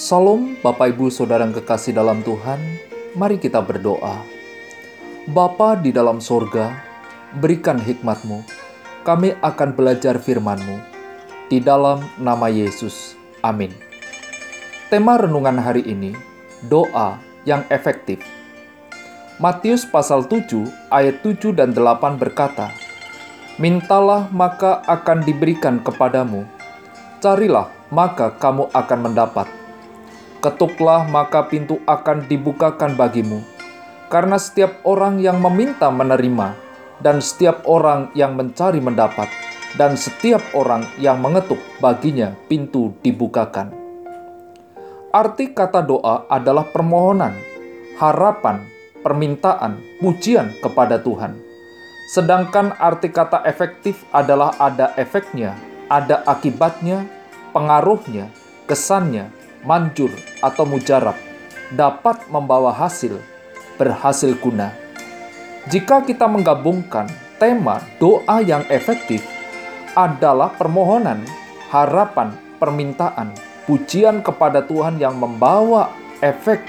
Salam Bapak Ibu Saudara yang kekasih dalam Tuhan, mari kita berdoa. Bapa di dalam sorga, berikan hikmat-Mu, kami akan belajar firman-Mu. Di dalam nama Yesus, amin. Tema renungan hari ini, doa yang efektif. Matius pasal 7 ayat 7 dan 8 berkata, Mintalah maka akan diberikan kepadamu, carilah maka kamu akan mendapat. Ketuklah maka pintu akan dibukakan bagimu. Karena setiap orang yang meminta menerima, dan setiap orang yang mencari mendapat, dan setiap orang yang mengetuk baginya pintu dibukakan. Arti kata doa adalah permohonan, harapan, permintaan, pujian kepada Tuhan. Sedangkan arti kata efektif adalah ada efeknya, ada akibatnya, pengaruhnya, kesannya, manjur, atau mujarab, dapat membawa hasil, berhasil guna. Jika kita menggabungkan tema doa yang efektif adalah permohonan, harapan, permintaan, pujian kepada Tuhan yang membawa efek,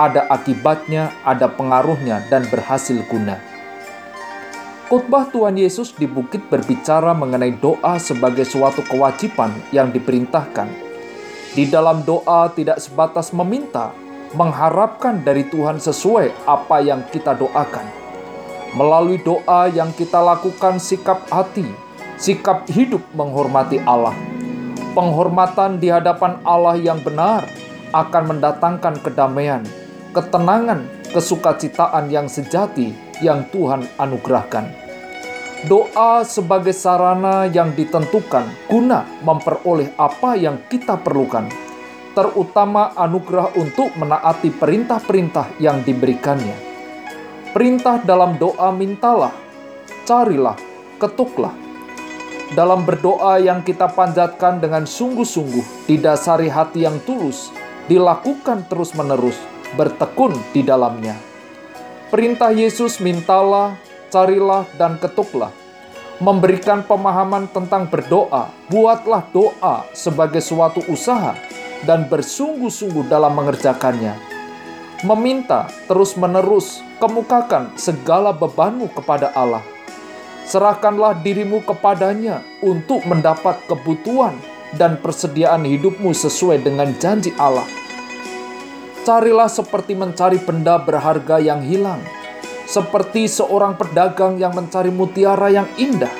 ada akibatnya, ada pengaruhnya, dan berhasil guna. Khotbah Tuhan Yesus di bukit berbicara mengenai doa sebagai suatu kewajiban yang diperintahkan. Di dalam doa tidak sebatas meminta, mengharapkan dari Tuhan sesuai apa yang kita doakan. Melalui doa yang kita lakukan sikap hati, sikap hidup menghormati Allah. Penghormatan di hadapan Allah yang benar akan mendatangkan kedamaian, ketenangan, kesukacitaan yang sejati yang Tuhan anugerahkan. Doa sebagai sarana yang ditentukan guna memperoleh apa yang kita perlukan, terutama anugerah untuk menaati perintah-perintah yang diberikannya. Perintah dalam doa mintalah, carilah, ketuklah. Dalam berdoa yang kita panjatkan dengan sungguh-sungguh, didasari hati yang tulus, dilakukan terus-menerus, bertekun di dalamnya. Perintah Yesus mintalah, carilah, dan ketuklah. Memberikan pemahaman tentang berdoa, buatlah doa sebagai suatu usaha dan bersungguh-sungguh dalam mengerjakannya. Meminta terus-menerus, kemukakan segala bebanmu kepada Allah. Serahkanlah dirimu kepadanya untuk mendapat kebutuhan dan persediaan hidupmu sesuai dengan janji Allah. Carilah seperti mencari benda berharga yang hilang seperti seorang pedagang yang mencari mutiara yang indah.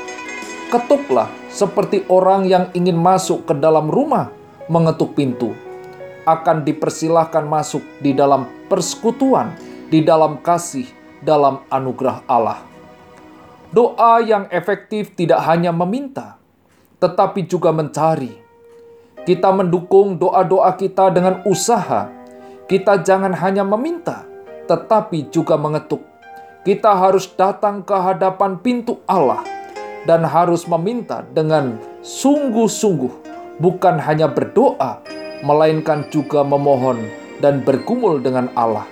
Ketuklah seperti orang yang ingin masuk ke dalam rumah mengetuk pintu. Akan dipersilahkan masuk di dalam persekutuan, di dalam kasih, dalam anugerah Allah. Doa yang efektif tidak hanya meminta, tetapi juga mencari. Kita mendukung doa-doa kita dengan usaha. Kita jangan hanya meminta, tetapi juga mengetuk kita harus datang ke hadapan pintu Allah dan harus meminta dengan sungguh-sungguh, bukan hanya berdoa, melainkan juga memohon dan bergumul dengan Allah.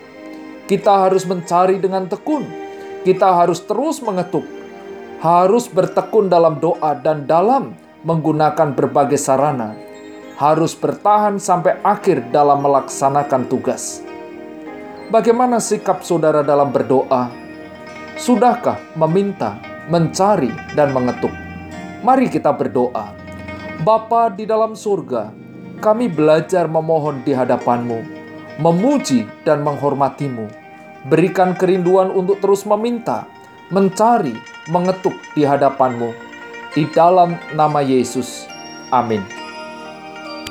Kita harus mencari dengan tekun, kita harus terus mengetuk, harus bertekun dalam doa dan dalam menggunakan berbagai sarana, harus bertahan sampai akhir dalam melaksanakan tugas. Bagaimana sikap saudara dalam berdoa? Sudahkah meminta, mencari, dan mengetuk? Mari kita berdoa. Bapa di dalam surga, kami belajar memohon di hadapanmu, memuji dan menghormatimu. Berikan kerinduan untuk terus meminta, mencari, mengetuk di hadapanmu. Di dalam nama Yesus. Amin.